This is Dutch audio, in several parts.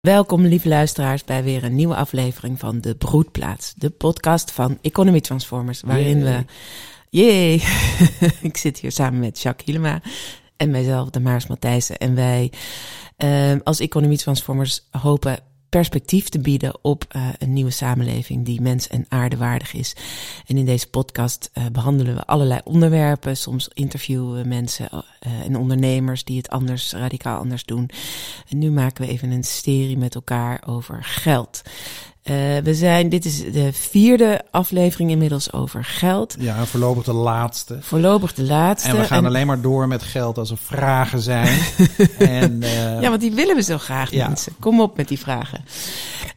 Welkom, lieve luisteraars, bij weer een nieuwe aflevering van De Broedplaats. De podcast van Economy Transformers, waarin we... Jee! ik zit hier samen met Jacques Hielema en mijzelf, Damaris Matthijssen. En wij uh, als Economy Transformers hopen perspectief te bieden op uh, een nieuwe samenleving die mens en aarde waardig is. En in deze podcast uh, behandelen we allerlei onderwerpen. Soms interviewen we mensen uh, en ondernemers die het anders, radicaal anders doen. En nu maken we even een serie met elkaar over geld. Uh, we zijn, dit is de vierde aflevering inmiddels over geld. Ja, voorlopig de laatste. Voorlopig de laatste. En we gaan en... alleen maar door met geld als er vragen zijn. en, uh... Ja, want die willen we zo graag, ja. mensen. Kom op met die vragen.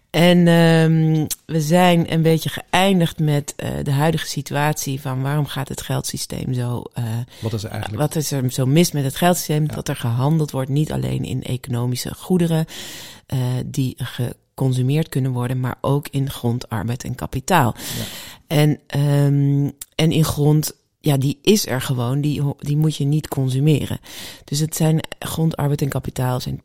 En um, we zijn een beetje geëindigd met uh, de huidige situatie van waarom gaat het geldsysteem zo. Uh, wat is er eigenlijk? Wat is er zo mis met het geldsysteem? Ja. Dat er gehandeld wordt, niet alleen in economische goederen die geconsumeerd kunnen worden, maar ook in grond, arbeid en kapitaal. Ja. En, um, en in grond ja, die is er gewoon, die, die moet je niet consumeren. Dus het zijn grond, arbeid en kapitaal zijn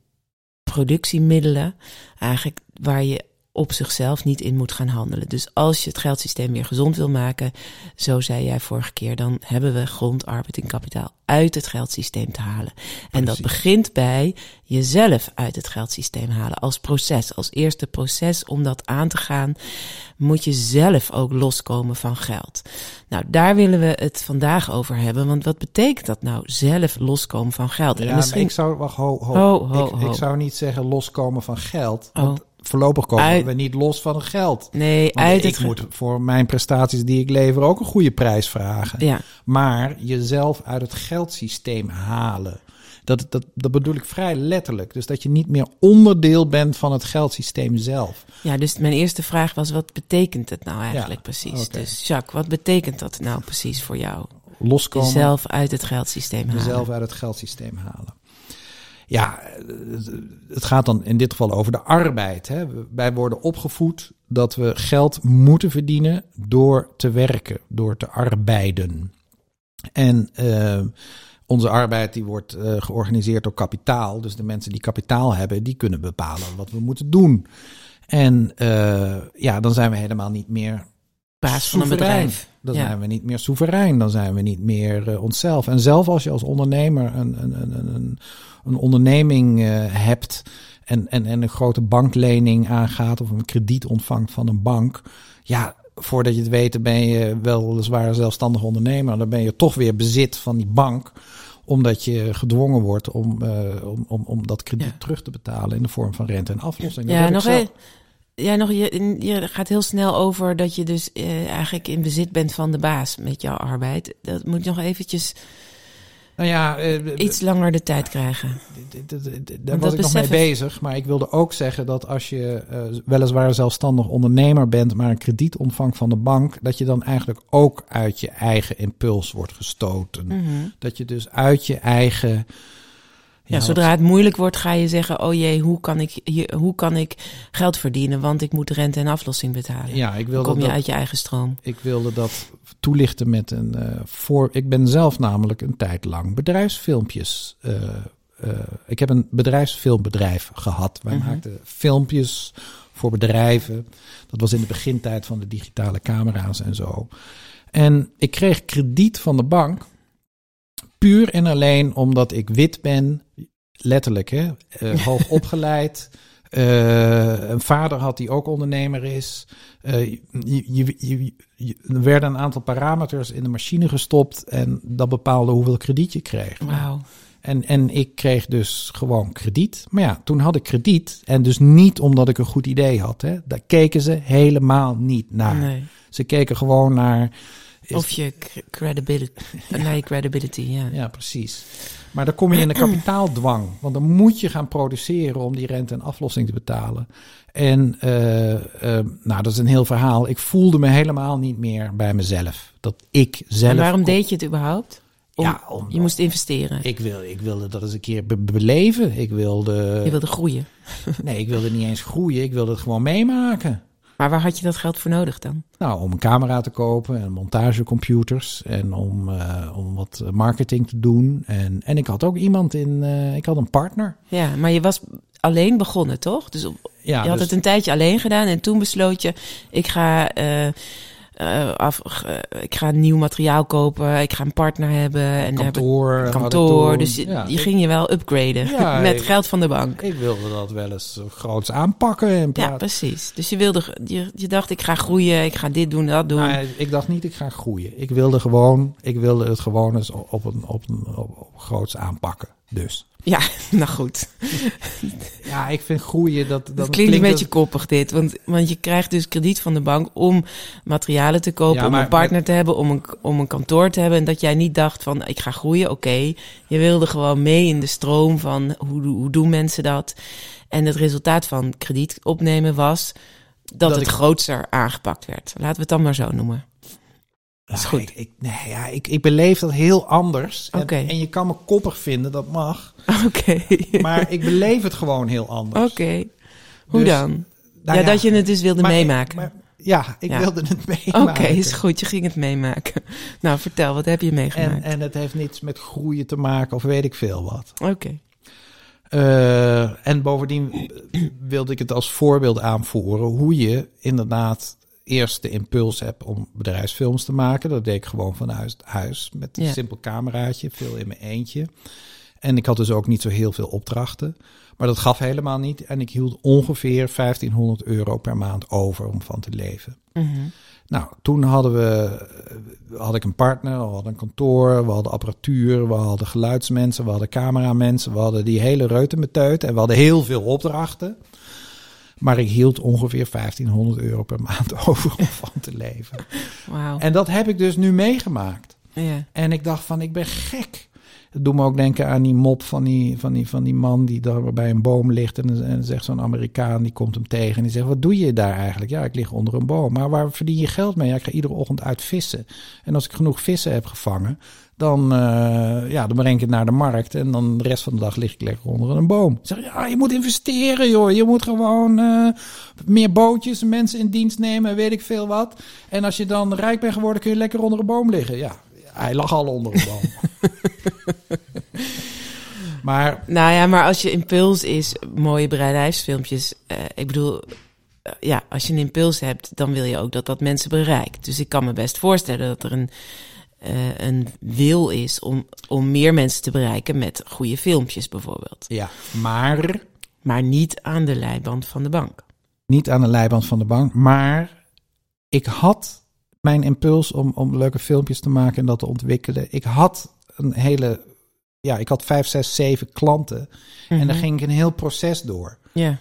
productiemiddelen, eigenlijk waar je op zichzelf niet in moet gaan handelen. Dus als je het geldsysteem weer gezond wil maken, zo zei jij vorige keer, dan hebben we grond, arbeid en kapitaal uit het geldsysteem te halen. En dat begint bij jezelf uit het geldsysteem halen als proces. Als eerste proces om dat aan te gaan, moet je zelf ook loskomen van geld. Nou, daar willen we het vandaag over hebben. Want wat betekent dat nou, zelf loskomen van geld? Ja, en misschien... ik zou, wacht, ho, ho. Ho, ho, ik, ho. ik zou niet zeggen loskomen van geld. Oh. Want voorlopig komen Uit- we niet los van het geld. Nee, Want uit ik het moet voor mijn prestaties die ik lever ook een goede prijs vragen. Ja, Maar jezelf uit het geldsysteem halen. Dat, dat, dat bedoel ik vrij letterlijk. Dus dat je niet meer onderdeel bent van het geldsysteem zelf. ja, dus mijn eerste vraag was, wat betekent het nou eigenlijk Ja, precies? Dus Jacques, wat betekent dat nou precies voor jou? Loskomen. Jezelf uit het geldsysteem halen. jezelf uit het geldsysteem halen. Ja, het gaat dan in dit geval over de arbeid. Hè. Wij worden opgevoed dat we geld moeten verdienen door te werken, door te arbeiden. En uh, onze arbeid die wordt uh, georganiseerd door kapitaal. Dus de mensen die kapitaal hebben, die kunnen bepalen wat we moeten doen. En uh, ja, dan zijn we helemaal niet meer Baas van een bedrijf. Dan Ja. zijn we niet meer soeverein. Dan zijn we niet meer uh, onszelf. En zelf als je als ondernemer een, een, een, een, een onderneming uh, hebt. En, en, en een grote banklening aangaat. of een krediet ontvangt van een bank. Ja, voordat je het weet, ben je weliswaar zelfstandig ondernemer. Dan ben je toch weer bezit van die bank omdat je gedwongen wordt om, uh, om, om, om dat krediet Ja. terug te betalen in de vorm van rente en aflossing. Dat Ja, nog Ja, nog, je, je gaat heel snel over dat je dus eh, eigenlijk in bezit bent van de baas met jouw arbeid. Dat moet nog eventjes Nou ja, eh, iets langer de tijd krijgen. Daar was ik nog mee bezig. Maar ik wilde ook zeggen dat als je uh, weliswaar zelfstandig ondernemer bent, maar een krediet ontvangt van de bank, dat je dan eigenlijk ook uit je eigen impuls wordt gestoten. Mhm. Dat je dus uit je eigen. Ja, zodra het moeilijk wordt, ga je zeggen: Oh jee, hoe kan ik, hoe kan ik geld verdienen? Want ik moet rente en aflossing betalen. Ja, ik Dan wilde, kom je dat, uit je eigen stroom. ik wilde dat toelichten met een uh, voor. Ik ben zelf namelijk een tijd lang bedrijfsfilmpjes. Uh, uh, ik heb een bedrijfsfilmbedrijf gehad. Wij Mhm. maakten filmpjes voor bedrijven. Dat was in de begintijd van de digitale camera's en zo. En ik kreeg krediet van de bank. Puur en alleen omdat ik wit ben. Letterlijk, hè? Uh, hoog opgeleid. Uh, een vader had die ook ondernemer is. Uh, je, je, je, er werden een aantal parameters in de machine gestopt en dat bepaalde hoeveel krediet je kreeg. Wauw. En, en ik kreeg dus gewoon krediet. Maar ja, toen had ik krediet. En dus niet omdat ik een goed idee had. Hè. Daar keken ze helemaal niet naar. Nee. Ze keken gewoon naar. Is- Of je credibility, naar je credibility, ja. Ja, precies. Maar dan kom je in de kapitaaldwang. Want dan moet je gaan produceren om die rente en aflossing te betalen. En eh, eh, nou, dat is een heel verhaal. Ik voelde me helemaal niet meer bij mezelf. Dat ik zelf. En waarom kon- deed je het überhaupt? Om, Ja, om- je moest investeren. Ik, wil, ik wilde dat eens een keer be- beleven. Ik wilde. je wilde groeien. Nee, ik wilde niet eens groeien. Ik wilde het gewoon meemaken. Maar waar had je dat geld voor nodig dan? Nou, om een camera te kopen en montagecomputers en om, uh, om wat marketing te doen. En, en ik had ook iemand in, uh, ik had een partner. Ja, maar je was alleen begonnen, toch? Dus op, Ja, je had dus- het een tijdje alleen gedaan en toen besloot je, ik ga, eh, eh, af, eh, ik ga nieuw materiaal kopen, ik ga een partner hebben. En daar heb ik- kantoor. kantoor. Dus je, Ja, je ik- ging je wel upgraden Ja, met ik- geld van de bank. Ik wilde dat wel eens groots aanpakken. In Ja, precies. Dus je wilde, je, je dacht, ik ga groeien, ik ga dit doen, dat doen. Nou, ik dacht niet, ik ga groeien. Ik wilde gewoon, ik wilde het gewoon eens op, op een, op een op, op groots aanpakken. Dus. Ja, nou goed. Ja, ik vind groeien, dat, dat, Dat klinkt een dat- beetje koppig dit. Want, want je krijgt dus krediet van de bank om materialen te kopen, Ja, om een partner te hebben, om een, om een kantoor te hebben. En dat jij niet dacht van ik ga groeien, oké. Je wilde gewoon mee in de stroom van hoe, hoe doen mensen dat. En het resultaat van krediet opnemen was dat, Dat het ik- grootser aangepakt werd. Laten we het dan maar zo noemen. Is goed. Ik, ik, nee, ja, ik, ik beleef dat heel anders. En, Oké. en je kan me koppig vinden, dat mag. Oké. Maar ik beleef het gewoon heel anders. Oké. Hoe Dus, dan? Nou ja, dat je het dus wilde maar- meemaken. maar- ja, ik Ja. wilde het Oké, meemaken. is goed. Je ging het meemaken. Nou, vertel, wat heb je En, meegemaakt? en het heeft niets met groeien te maken of weet ik veel wat. Oké. Eh, en bovendien wilde ik het als voorbeeld aanvoeren hoe je inderdaad eerst de impuls hebt om bedrijfsfilms te maken. Dat deed ik gewoon vanuit huis met een Ja. simpel cameraatje, veel in mijn eentje. En ik had dus ook niet zo heel veel opdrachten. Maar dat gaf helemaal niet. En ik hield ongeveer 1500 euro per maand over om van te leven. Mhm. Nou, toen hadden we, had ik een partner, we hadden een kantoor, we hadden apparatuur, we hadden geluidsmensen, we hadden cameramensen, we hadden die hele reutemeteut en we hadden heel veel opdrachten. Maar ik hield ongeveer 1500 euro per maand over om van te leven. En dat heb ik dus nu meegemaakt. Ja. En ik dacht van, ik ben gek. Dat doet me ook denken aan die mop van die, van die, van die man die daar bij een boom ligt. En, en zegt zo'n Amerikaan, die komt hem tegen. En die zegt, wat doe je daar eigenlijk? Ja, ik lig onder een boom. Maar waar verdien je geld mee? Ja, ik ga iedere ochtend uit vissen. En als ik genoeg vissen heb gevangen, dan, eh, ja, dan breng ik het naar de markt. En dan de rest van de dag lig ik lekker onder een boom. Ik zeg, ja, je moet investeren, joh. Je moet gewoon eh, meer bootjes, mensen in dienst nemen, weet ik veel wat. En als je dan rijk bent geworden, kun je lekker onder een boom liggen. Ja, hij lag al onder boom. maar Nou ja, maar als je impuls is, mooie bedrijfsfilmpjes. eh, ik bedoel, eh, ja, als je een impuls hebt, dan wil je ook dat dat mensen bereikt. Dus ik kan me best voorstellen dat er een, eh, een wil is om, om meer mensen te bereiken met goede filmpjes bijvoorbeeld. ja, maar Maar niet aan de leiband van de bank. niet aan de leiband van de bank. Maar ik had mijn impuls om, om leuke filmpjes te maken en dat te ontwikkelen. Ik had een hele, ja, ik had vijf, zes, zeven klanten. En daar Mhm. ging ik een heel proces door. Ja,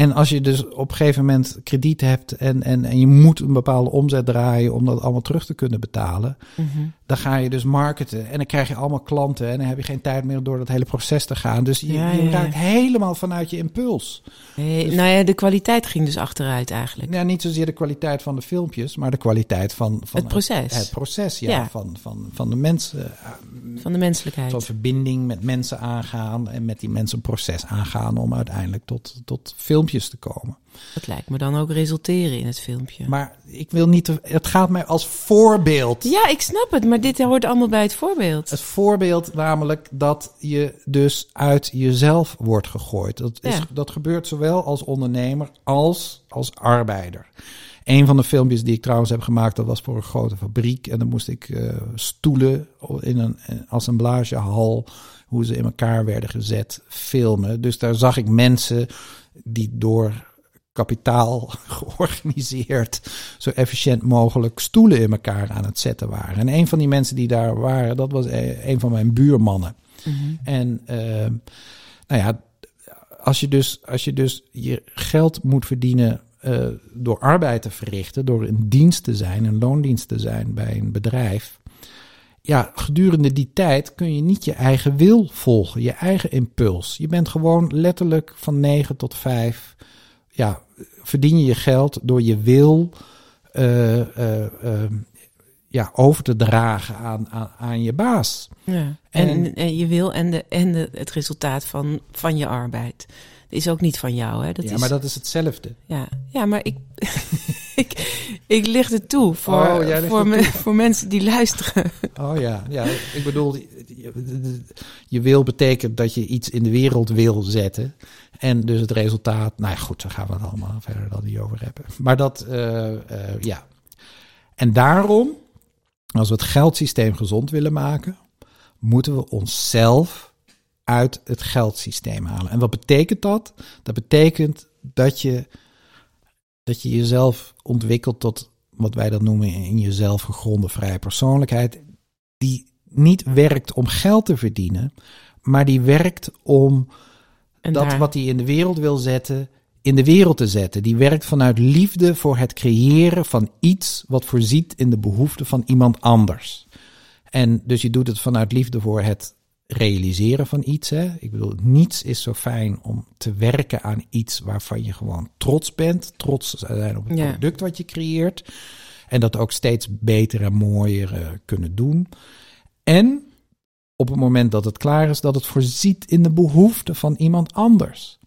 En als je dus op een gegeven moment krediet hebt en, en, en je moet een bepaalde omzet draaien om dat allemaal terug te kunnen betalen, Mhm. dan ga je dus marketen en dan krijg je allemaal klanten en dan heb je geen tijd meer door dat hele proces te gaan. Dus je, Ja, je ja, ja. raakt helemaal vanuit je impuls. Hey, Dus- nou ja, de kwaliteit ging dus achteruit eigenlijk. Ja, niet zozeer de kwaliteit van de filmpjes, maar de kwaliteit van, van Het proces. Het, proces, ja, Ja. Van, van, van de mensen. eh, Van de menselijkheid. Van verbinding met mensen aangaan en met die mensen een proces aangaan om uiteindelijk tot, tot filmpjes te komen. Dat lijkt me dan ook resulteren in het filmpje. Maar ik wil niet, het gaat mij als voorbeeld. Ja, ik snap het, maar dit hoort allemaal bij het voorbeeld. Het voorbeeld namelijk dat je dus uit jezelf wordt gegooid. Dat, is, Ja. dat gebeurt zowel als ondernemer als als arbeider. Een van de filmpjes die ik trouwens heb gemaakt, dat was voor een grote fabriek. En dan moest ik eh, stoelen in een assemblagehal, hoe ze in elkaar werden gezet, filmen. Dus daar zag ik mensen die door kapitaal georganiseerd zo efficiënt mogelijk stoelen in elkaar aan het zetten waren. En een van die mensen die daar waren, dat was eh, een van mijn buurmannen. Mhm. En eh, nou ja, als je dus, als je dus je geld moet verdienen eh, door arbeid te verrichten, door een dienst te zijn, een loondienst te zijn bij een bedrijf. Ja, gedurende die tijd kun je niet je eigen wil volgen, je eigen impuls. Je bent gewoon letterlijk van 9 tot 5. Ja, verdien je je geld door je wil eh, eh, eh, ja, over te dragen aan, aan, aan je baas. Ja. En, En- en je wil en, de, en de, het resultaat van, van je arbeid. Dat is ook niet van jou, hè? Dat ja, is, maar dat is hetzelfde. ja. ja, maar ik, ik, ik licht het toe voor, Oh, voor, het me- toe. voor mensen die luisteren. Oh ja, ja. Ik bedoel, je, je wil betekent dat je iets in de wereld wil zetten. En dus het resultaat, nou ja, goed, daar gaan we het allemaal verder dan niet over hebben. Maar dat, eh, eh, ja. En daarom, als we het geldsysteem gezond willen maken, moeten we onszelf uit het geldsysteem halen. En wat betekent dat? Dat betekent dat je, dat je jezelf ontwikkelt tot wat wij dat noemen in jezelf gegronde vrije persoonlijkheid. Die niet werkt om geld te verdienen, maar die werkt om En dat daar- wat hij in de wereld wil zetten, in de wereld te zetten. Die werkt vanuit liefde voor het creëren van iets wat voorziet in de behoeften van iemand anders. En dus je doet het vanuit liefde voor het realiseren van iets. Hè? Ik bedoel, niets is zo fijn om te werken aan iets waarvan je gewoon trots bent. Trots zijn op het Ja. product wat je creëert. En dat ook steeds beter en mooier eh, kunnen doen. En op het moment dat het klaar is, dat het voorziet in de behoeften van iemand anders.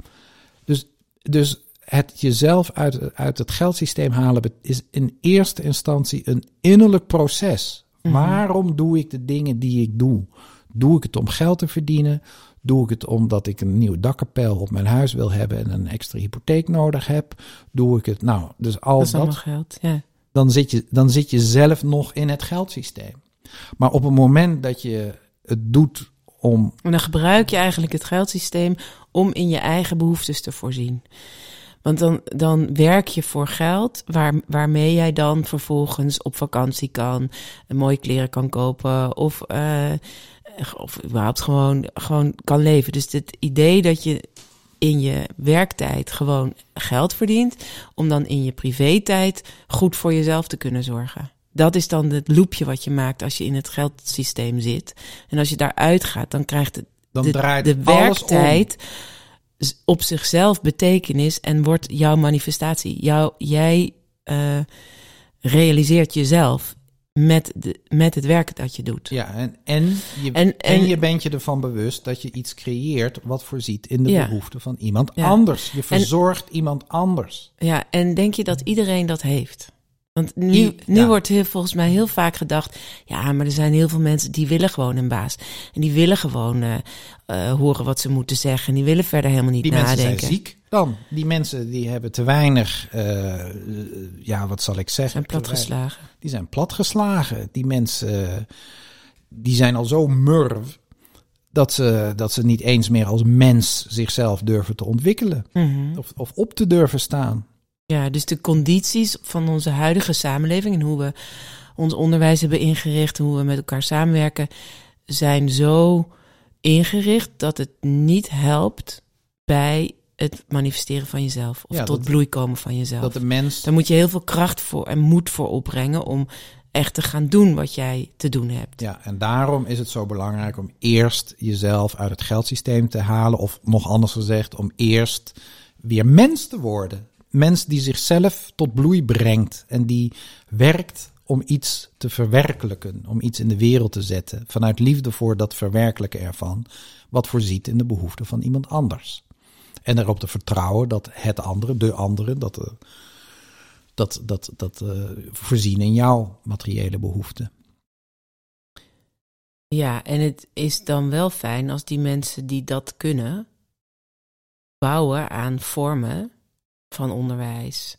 Dus, dus het jezelf uit, uit het geldsysteem halen is in eerste instantie een innerlijk proces. Mhm. Waarom doe ik de dingen die ik doe? Doe ik het om geld te verdienen? Doe ik het omdat ik een nieuw dakkapel op mijn huis wil hebben en een extra hypotheek nodig heb? Doe ik het, nou, dus al dat is dat, allemaal geld. Ja. dan zit, je, dan zit je zelf nog in het geldsysteem. Maar op het moment dat je het doet om. En dan gebruik je eigenlijk het geldsysteem om in je eigen behoeftes te voorzien. Want dan, dan werk je voor geld, waar, waarmee jij dan vervolgens op vakantie kan, een mooie kleren kan kopen of, eh, of überhaupt gewoon, gewoon kan leven. Dus het idee dat je in je werktijd gewoon geld verdient, om dan in je privé-tijd goed voor jezelf te kunnen zorgen. Dat is dan het loopje wat je maakt als je in het geldsysteem zit. En als je daaruit gaat, dan krijgt het Dan de, draait de alles om. werktijd op zichzelf betekenis en wordt jouw manifestatie. Jouw, jij eh, realiseert jezelf met, de, met het werk dat je doet. Ja, en, en, je, En- en, en- je bent je ervan bewust dat je iets creëert wat voorziet in de Ja. behoeften van iemand Ja. anders. Je verzorgt iemand anders. Ja, en denk je dat iedereen dat heeft? Want nu, I- nu ja. wordt heel, volgens mij heel vaak gedacht: ja, maar er zijn heel veel mensen die willen gewoon een baas. En die willen gewoon eh, eh, horen wat ze moeten zeggen. En die willen verder helemaal niet Die mensen nadenken. zijn ziek dan. Die mensen die hebben te weinig, eh, ja, wat zal ik zeggen? Zijn platgeslagen. Die zijn platgeslagen. Die mensen, die zijn al zo murf dat ze, dat ze niet eens meer als mens zichzelf durven te ontwikkelen. Mhm. Of, of op te durven staan. Ja, dus de condities van onze huidige samenleving en hoe we ons onderwijs hebben ingericht, hoe we met elkaar samenwerken, zijn zo ingericht dat het niet helpt bij het manifesteren van jezelf of Ja, tot dat- bloei komen van jezelf. Dat de mens Daar moet je heel veel kracht voor en moed voor opbrengen om echt te gaan doen wat jij te doen hebt. Ja, en daarom is het zo belangrijk om eerst jezelf uit het geldsysteem te halen. Of nog anders gezegd, om eerst weer mens te worden. Mens die zichzelf tot bloei brengt en die werkt om iets te verwerkelijken, om iets in de wereld te zetten. Vanuit liefde voor dat verwerkelijken ervan, wat voorziet in de behoeften van iemand anders. En erop te vertrouwen dat het andere, de andere, dat, eh, dat, dat, dat eh, voorzien in jouw materiële behoeften. Ja, en het is dan wel fijn als die mensen die dat kunnen, bouwen aan vormen van onderwijs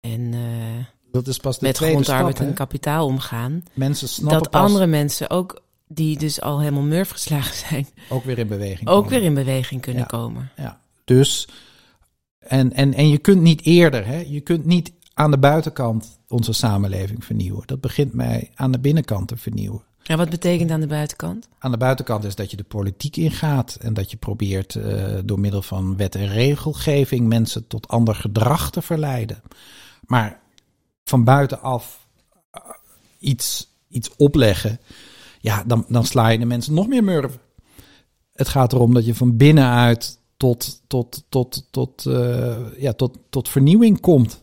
en eh, Dat is pas de met grondarbeid stap. en kapitaal omgaan. Mensen snappen Dat pas andere mensen ook, die dus al helemaal murf geslagen zijn, ook weer in beweging ook komen. weer in beweging kunnen Ja. komen. Ja, dus en, en, en je kunt niet eerder, hè? je kunt niet aan de buitenkant onze samenleving vernieuwen. Dat begint mij aan de binnenkant te vernieuwen. En wat betekent aan de buitenkant? Aan de buitenkant is dat je de politiek ingaat en dat je probeert eh, door middel van wet en regelgeving mensen tot ander gedrag te verleiden. Maar van buitenaf eh, iets, iets opleggen, ja, dan, dan sla je de mensen nog meer murven. Het gaat erom dat je van binnenuit tot, tot, tot, tot, eh, ja, tot, tot vernieuwing komt.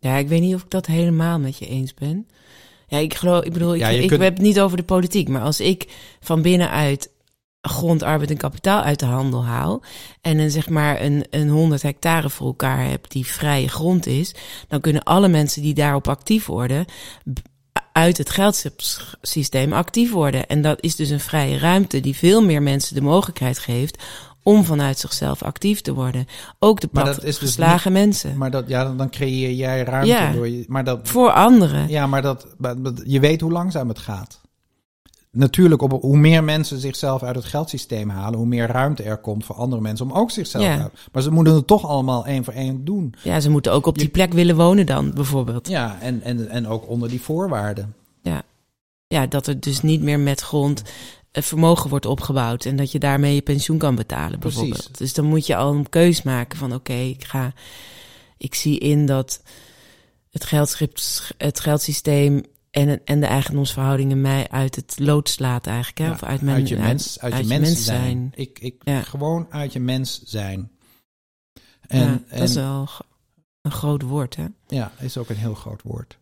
Ja, ik weet niet of ik dat helemaal met je eens ben. Ja, ik geloof, ik bedoel, ik, Ja, ik kunt- heb het niet over de politiek, maar als ik van binnenuit grond, arbeid en kapitaal uit de handel haal en een zeg maar een, een 100 hectare voor elkaar heb die vrije grond is, dan kunnen alle mensen die daarop actief worden uit het geldsysteem actief worden. En dat is dus een vrije ruimte die veel meer mensen de mogelijkheid geeft om vanuit zichzelf actief te worden. Ook de plat dus geslagen mensen. Maar dat, ja, dan creëer jij ruimte ja, door je. Maar dat, voor anderen. Ja, maar dat, je weet hoe langzaam het gaat natuurlijk, op, hoe meer mensen zichzelf uit het geldsysteem halen, hoe meer ruimte er komt voor andere mensen om ook zichzelf te halen. Maar ze moeten het toch allemaal één voor één doen. Ja, ze moeten ook op die plek willen wonen dan, bijvoorbeeld. Ja, en, en, en ook onder die voorwaarden. Ja. ja, dat er dus niet meer met grond vermogen wordt opgebouwd en dat je daarmee je pensioen kan betalen, bijvoorbeeld. Precies. Dus dan moet je al een keus maken van oké, ik ga, ik zie in dat het, geldschip, het geldsysteem en, en de eigendomsverhoudingen mij uit het lood slaat eigenlijk. Hè? of uit, mijn, uit je mens, uit, je mens, zijn. Ik, ik, Gewoon uit je mens zijn. En, ja, dat is wel een groot woord, hè? Ja, is ook een heel groot woord.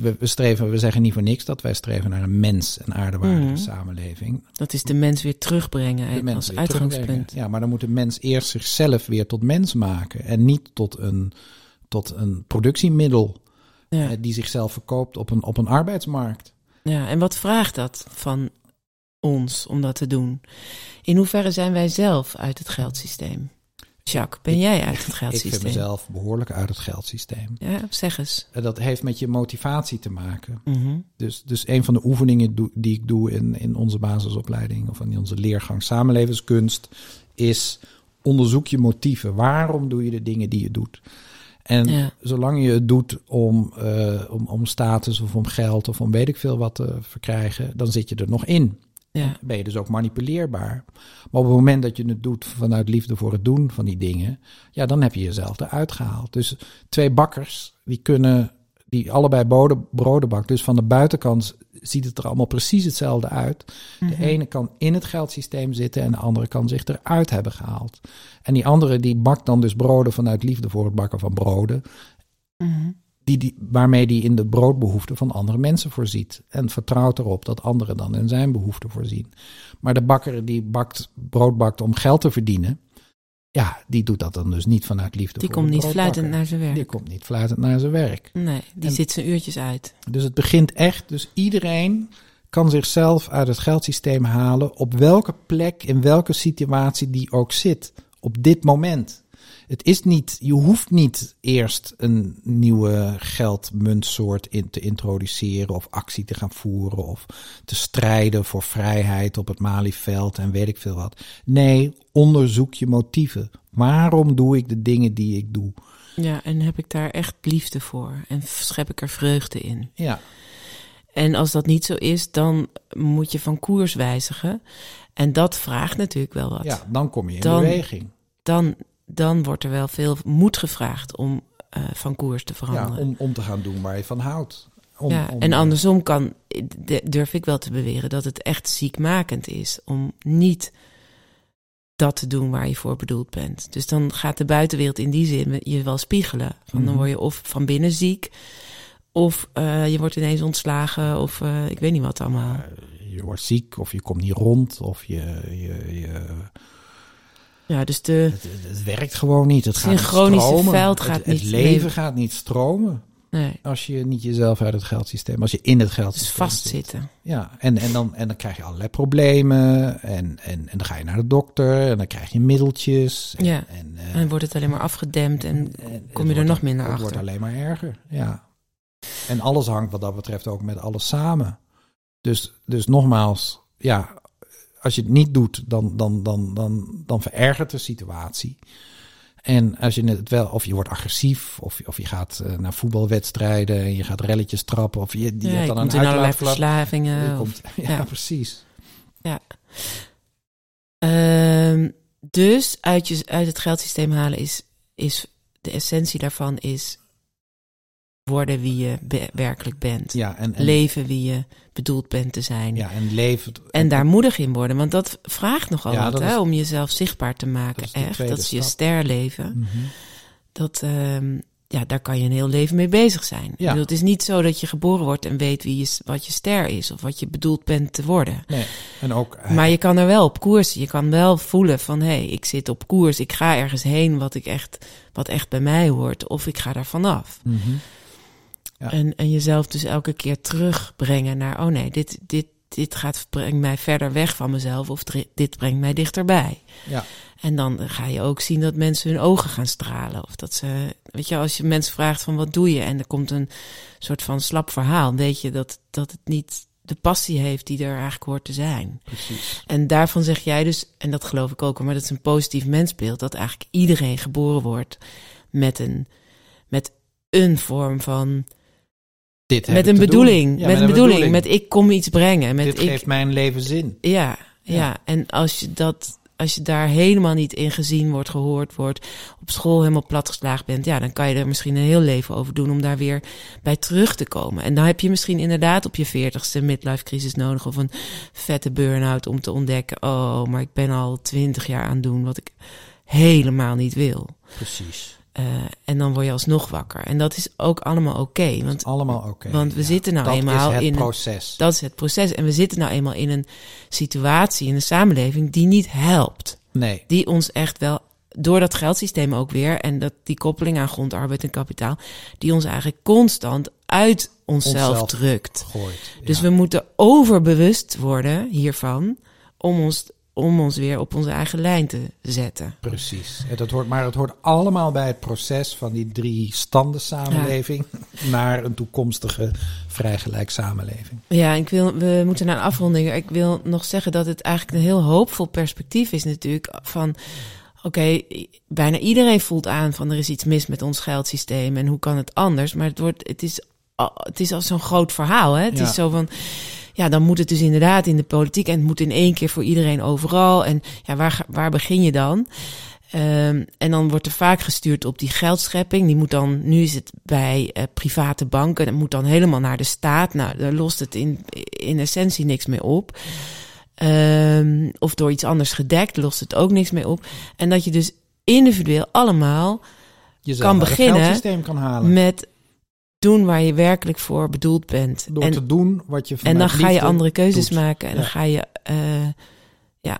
We, we, streven, we zeggen niet voor niks dat wij streven naar een mens- en aardewaardige mhm. samenleving. Dat is de mens weer terugbrengen de als uitgangspunt. Ja, maar dan moet de mens eerst zichzelf weer tot mens maken. En niet tot een, tot een productiemiddel ja. Eh, die zichzelf verkoopt op een, op een arbeidsmarkt. Ja, en wat vraagt dat van ons om dat te doen? In hoeverre zijn wij zelf uit het geldsysteem? Jacques, ben jij uit het geldsysteem? Ik vind mezelf behoorlijk uit het geldsysteem. Ja, zeg eens. En dat heeft met je motivatie te maken. Mhm. dus, dus een van de oefeningen die ik doe in, in onze basisopleiding of in onze leergang samenlevenskunst is onderzoek je motieven. Waarom doe je de dingen die je doet? En zolang je het doet om, uh, om, om status of om geld of om weet ik veel wat te verkrijgen, dan zit je er nog in. Ja. Ben je dus ook manipuleerbaar. Maar op het moment dat je het doet vanuit liefde voor het doen van die dingen, ja, dan heb je jezelf eruit gehaald. Dus twee bakkers, die kunnen, die allebei broden, broden bakken. Dus van de buitenkant ziet het er allemaal precies hetzelfde uit. De mhm. ene kan in het geldsysteem zitten en de andere kan zich eruit hebben gehaald. En die andere die bakt dan dus broden vanuit liefde voor het bakken van broden. Mhm. Die, die, waarmee die in de broodbehoeften van andere mensen voorziet. En vertrouwt erop dat anderen dan in zijn behoeften voorzien. Maar de bakker die bakt, brood bakt om geld te verdienen. Ja, die doet dat dan dus niet vanuit liefde. Die komt niet fluitend naar zijn werk. Die komt niet fluitend naar zijn werk. Nee, die zit zijn uurtjes uit. Dus het begint echt. Dus iedereen kan zichzelf uit het geldsysteem halen. op welke plek, in welke situatie die ook zit. Op dit moment. Het is niet, je hoeft niet eerst een nieuwe geldmuntsoort in te introduceren of actie te gaan voeren of te strijden voor vrijheid op het Malieveld en weet ik veel wat. Nee, onderzoek je motieven. Waarom doe ik de dingen die ik doe? Ja, en heb ik daar echt liefde voor en schep ik er vreugde in? Ja. En als dat niet zo is, dan moet je van koers wijzigen. En dat vraagt natuurlijk wel wat. Ja, dan kom je in beweging. Dan dan wordt er wel veel moed gevraagd om uh, van koers te veranderen. Ja, om, om te gaan doen waar je van houdt. Om, ja, en andersom kan, durf ik wel te beweren dat het echt ziekmakend is om niet dat te doen waar je voor bedoeld bent. Dus dan gaat de buitenwereld in die zin je wel spiegelen. Van, Dan mhm. word je of van binnen ziek, of uh, je wordt ineens ontslagen, of uh, ik weet niet wat allemaal. je wordt ziek, of je komt niet rond, of je, je, je ja, dus de... Het, het werkt gewoon niet. Het synchronische gaat veld gaat het, niet... Het leven gaat niet stromen. Nee. Als je niet jezelf uit het geldsysteem, als je in het geldsysteem dus vastzitten. Ja, en, en, dan, en dan krijg je allerlei problemen. En, en, en dan ga je naar de dokter en dan krijg je middeltjes. En, ja, en, uh, en wordt het alleen maar afgedempt en, kom je er nog minder achter. Het wordt alleen maar erger, ja. En alles hangt wat dat betreft ook met alles samen. Dus, dus nogmaals, ja, als je het niet doet, dan, dan, dan, dan, dan verergert de situatie. En als je het wel, of je wordt agressief, of, of je gaat uh, naar voetbalwedstrijden en je gaat relletjes trappen, of je, je ja, hebt dan een allerlei verslavingen. Komt, ja, precies. Ja. Uh, dus uit, je, uit het geldsysteem halen is, is de essentie daarvan is worden wie je werkelijk bent. Ja, en, leven wie je bedoeld bent te zijn. Ja, en leven. En daar moedig in worden. Want dat vraagt nogal ja, wat, hè, om jezelf zichtbaar te maken. Dat echt. Dat is je sterleven. Mm Dat, um, ja, daar kan je een heel leven mee bezig zijn. Ik Ja. bedoel, het is niet zo dat je geboren wordt en weet wie je, wat je ster is of wat je bedoeld bent te worden. Nee. En ook, Maar je kan er wel op koers. Je kan wel voelen van hé, hey, ik zit op koers. Ik ga ergens heen wat ik echt, wat echt bij mij hoort. Of ik ga daar vanaf. Mhm. Ja. En, en jezelf dus elke keer terugbrengen naar oh nee, dit, dit, dit gaat brengt mij verder weg van mezelf. Of dit brengt mij dichterbij. ja. En dan ga je ook zien dat mensen hun ogen gaan stralen. Of dat ze, weet je, als je mensen vraagt van wat doe je? En er komt een soort van slap verhaal. Weet je dat, dat het niet de passie heeft die er eigenlijk hoort te zijn. precies. En daarvan zeg jij dus, en dat geloof ik ook, maar dat is een positief mensbeeld, dat eigenlijk iedereen geboren wordt met een, met een vorm van, Dit met een bedoeling. Ja, met een bedoeling, met ik kom iets brengen, met Dit ik, geeft mijn leven zin. ja, ja, Ja. En als je dat, als je daar helemaal niet in gezien wordt, gehoord wordt, op school helemaal platgeslagen bent, ja, dan kan je er misschien een heel leven over doen om daar weer bij terug te komen. En dan heb je misschien inderdaad op je veertigste midlife crisis nodig of een vette burn-out om te ontdekken, oh, maar ik ben al twintig jaar aan het doen wat ik helemaal niet wil. Precies. Eh, en dan word je alsnog wakker. En dat is ook allemaal oké, want Allemaal oké. Want we Ja. zitten nou dat eenmaal is het in een- proces. dat is het proces. En we zitten nou eenmaal in een situatie, in een samenleving die niet helpt. Nee. Die ons echt wel, door dat geldsysteem ook weer, en dat, die koppeling aan grondarbeid en kapitaal, die ons eigenlijk constant uit onszelf, Onszelf drukt. Gooit. Dus Ja. we moeten overbewust worden hiervan, om ons, om ons weer op onze eigen lijn te zetten. Precies. En dat hoort, maar het hoort allemaal bij het proces van die drie standen samenleving naar een toekomstige vrijgelijk samenleving. Ja, ik wil, we moeten naar een afronding. Ik wil nog zeggen dat het eigenlijk een heel hoopvol perspectief is natuurlijk van... Oké, bijna iedereen voelt aan van er is iets mis met ons geldsysteem en hoe kan het anders? Maar het, wordt, het, is, al- het is al zo'n groot verhaal. Hè? Het Ja. is zo van, ja, dan moet het dus inderdaad in de politiek en het moet in één keer voor iedereen overal. En ja, waar, waar begin je dan? Ehm, en dan wordt er vaak gestuurd op die geldschepping. Die moet dan, nu is het bij eh, private banken, dat moet dan helemaal naar de staat. Nou, daar lost het in, in essentie niks meer op. Ehm, of door iets anders gedekt, lost het ook niks meer op. En dat je dus individueel allemaal Jezelf Kan beginnen kan halen. met doen waar je werkelijk voor bedoeld bent. Door en, te doen wat je en dan ga je andere keuzes doet. maken. En dan ga je, eh, ja,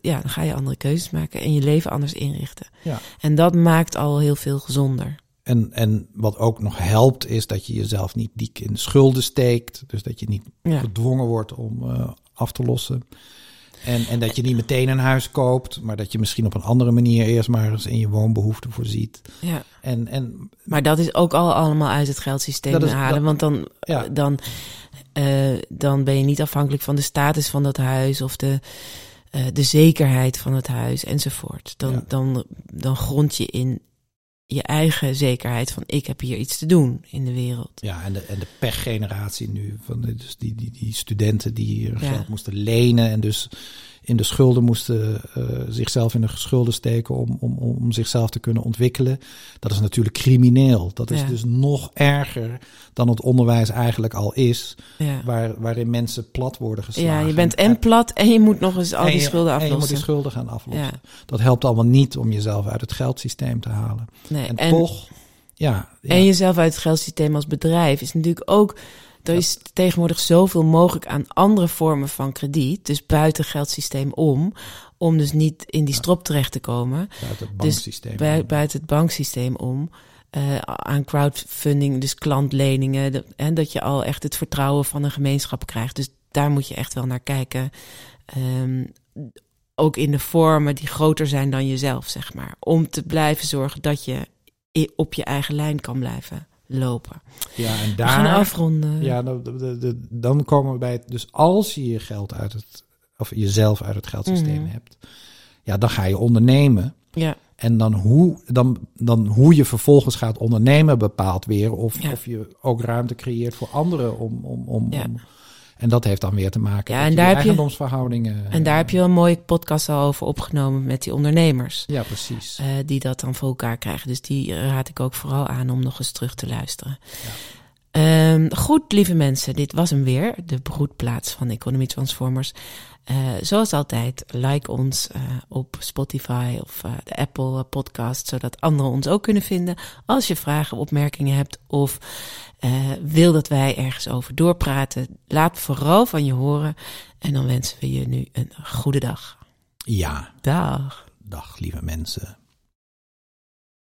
ja, dan ga je andere keuzes maken en je leven anders inrichten. Ja. En dat maakt al heel veel gezonder. En, en wat ook nog helpt, is dat je jezelf niet dik in de schulden steekt. Dus dat je niet Ja. gedwongen wordt om eh, af te lossen. En, en dat je niet meteen een huis koopt, maar dat je misschien op een andere manier eerst maar eens in je woonbehoeften voorziet. ja. En, en Maar dat is ook al allemaal uit het geldsysteem is- halen. dat- want dan, Ja. dan, eh, dan ben je niet afhankelijk van de status van dat huis of de, eh, de zekerheid van het huis enzovoort. Dan, Ja. dan, dan grond je in je eigen zekerheid van ik heb hier iets te doen in de wereld. Ja, en de, en de pechgeneratie nu. Van de, dus die, die, die studenten die hier Ja. geld moesten lenen en dus in de schulden moesten eh, zichzelf in de schulden steken om, om, om zichzelf te kunnen ontwikkelen. Dat is natuurlijk crimineel. Dat is Ja. dus nog erger dan het onderwijs eigenlijk al is, Ja, waar, waarin mensen plat worden geslagen. ja je bent en plat en je moet nog eens al En die je- schulden En je moet aflossen. die schulden gaan aflossen. Ja, Dat helpt allemaal niet om jezelf uit het geldsysteem te halen. nee. En, En, toch, ja, ja, En jezelf uit het geldsysteem als bedrijf is natuurlijk ook. Er is tegenwoordig zoveel mogelijk aan andere vormen van krediet. Dus buiten geldsysteem om. Om dus niet in die strop terecht te komen. buiten het dus banksysteem. Bui- buiten het banksysteem om. eh, aan crowdfunding, dus klantleningen. de- En dat je al echt het vertrouwen van een gemeenschap krijgt. Dus daar moet je echt wel naar kijken. Ehm, ook in de vormen die groter zijn dan jezelf, zeg maar. Om te blijven zorgen dat je op je eigen lijn kan blijven lopen. ja, en We gaan daar, afronden. Ja, dan, de- dan komen we bij het. Dus als je je geld uit het. of jezelf uit het geldsysteem Mhm. hebt. ja, dan ga je ondernemen. ja. En dan hoe, dan, dan hoe je vervolgens gaat ondernemen bepaalt weer. Of, Ja. of je ook ruimte creëert voor anderen. Om, om, om, Ja. om- en dat heeft dan weer te maken Ja, met en daar je- eigendomsverhoudingen. En daar heb je wel een mooie podcast al over opgenomen met die ondernemers. Ja, precies. eh, die dat dan voor elkaar krijgen. Dus die raad ik ook vooral aan om nog eens terug te luisteren. Ja. Ehm, goed, lieve mensen, dit was hem weer. De broedplaats van Economy Transformers. Uh, zoals altijd, like ons uh, op Spotify of uh, de Apple podcast, zodat anderen ons ook kunnen vinden. Als je vragen of opmerkingen hebt of wil dat wij ergens over doorpraten, laat vooral van je horen. En dan wensen we je nu een goede dag. Ja. Dag. Dag, lieve mensen.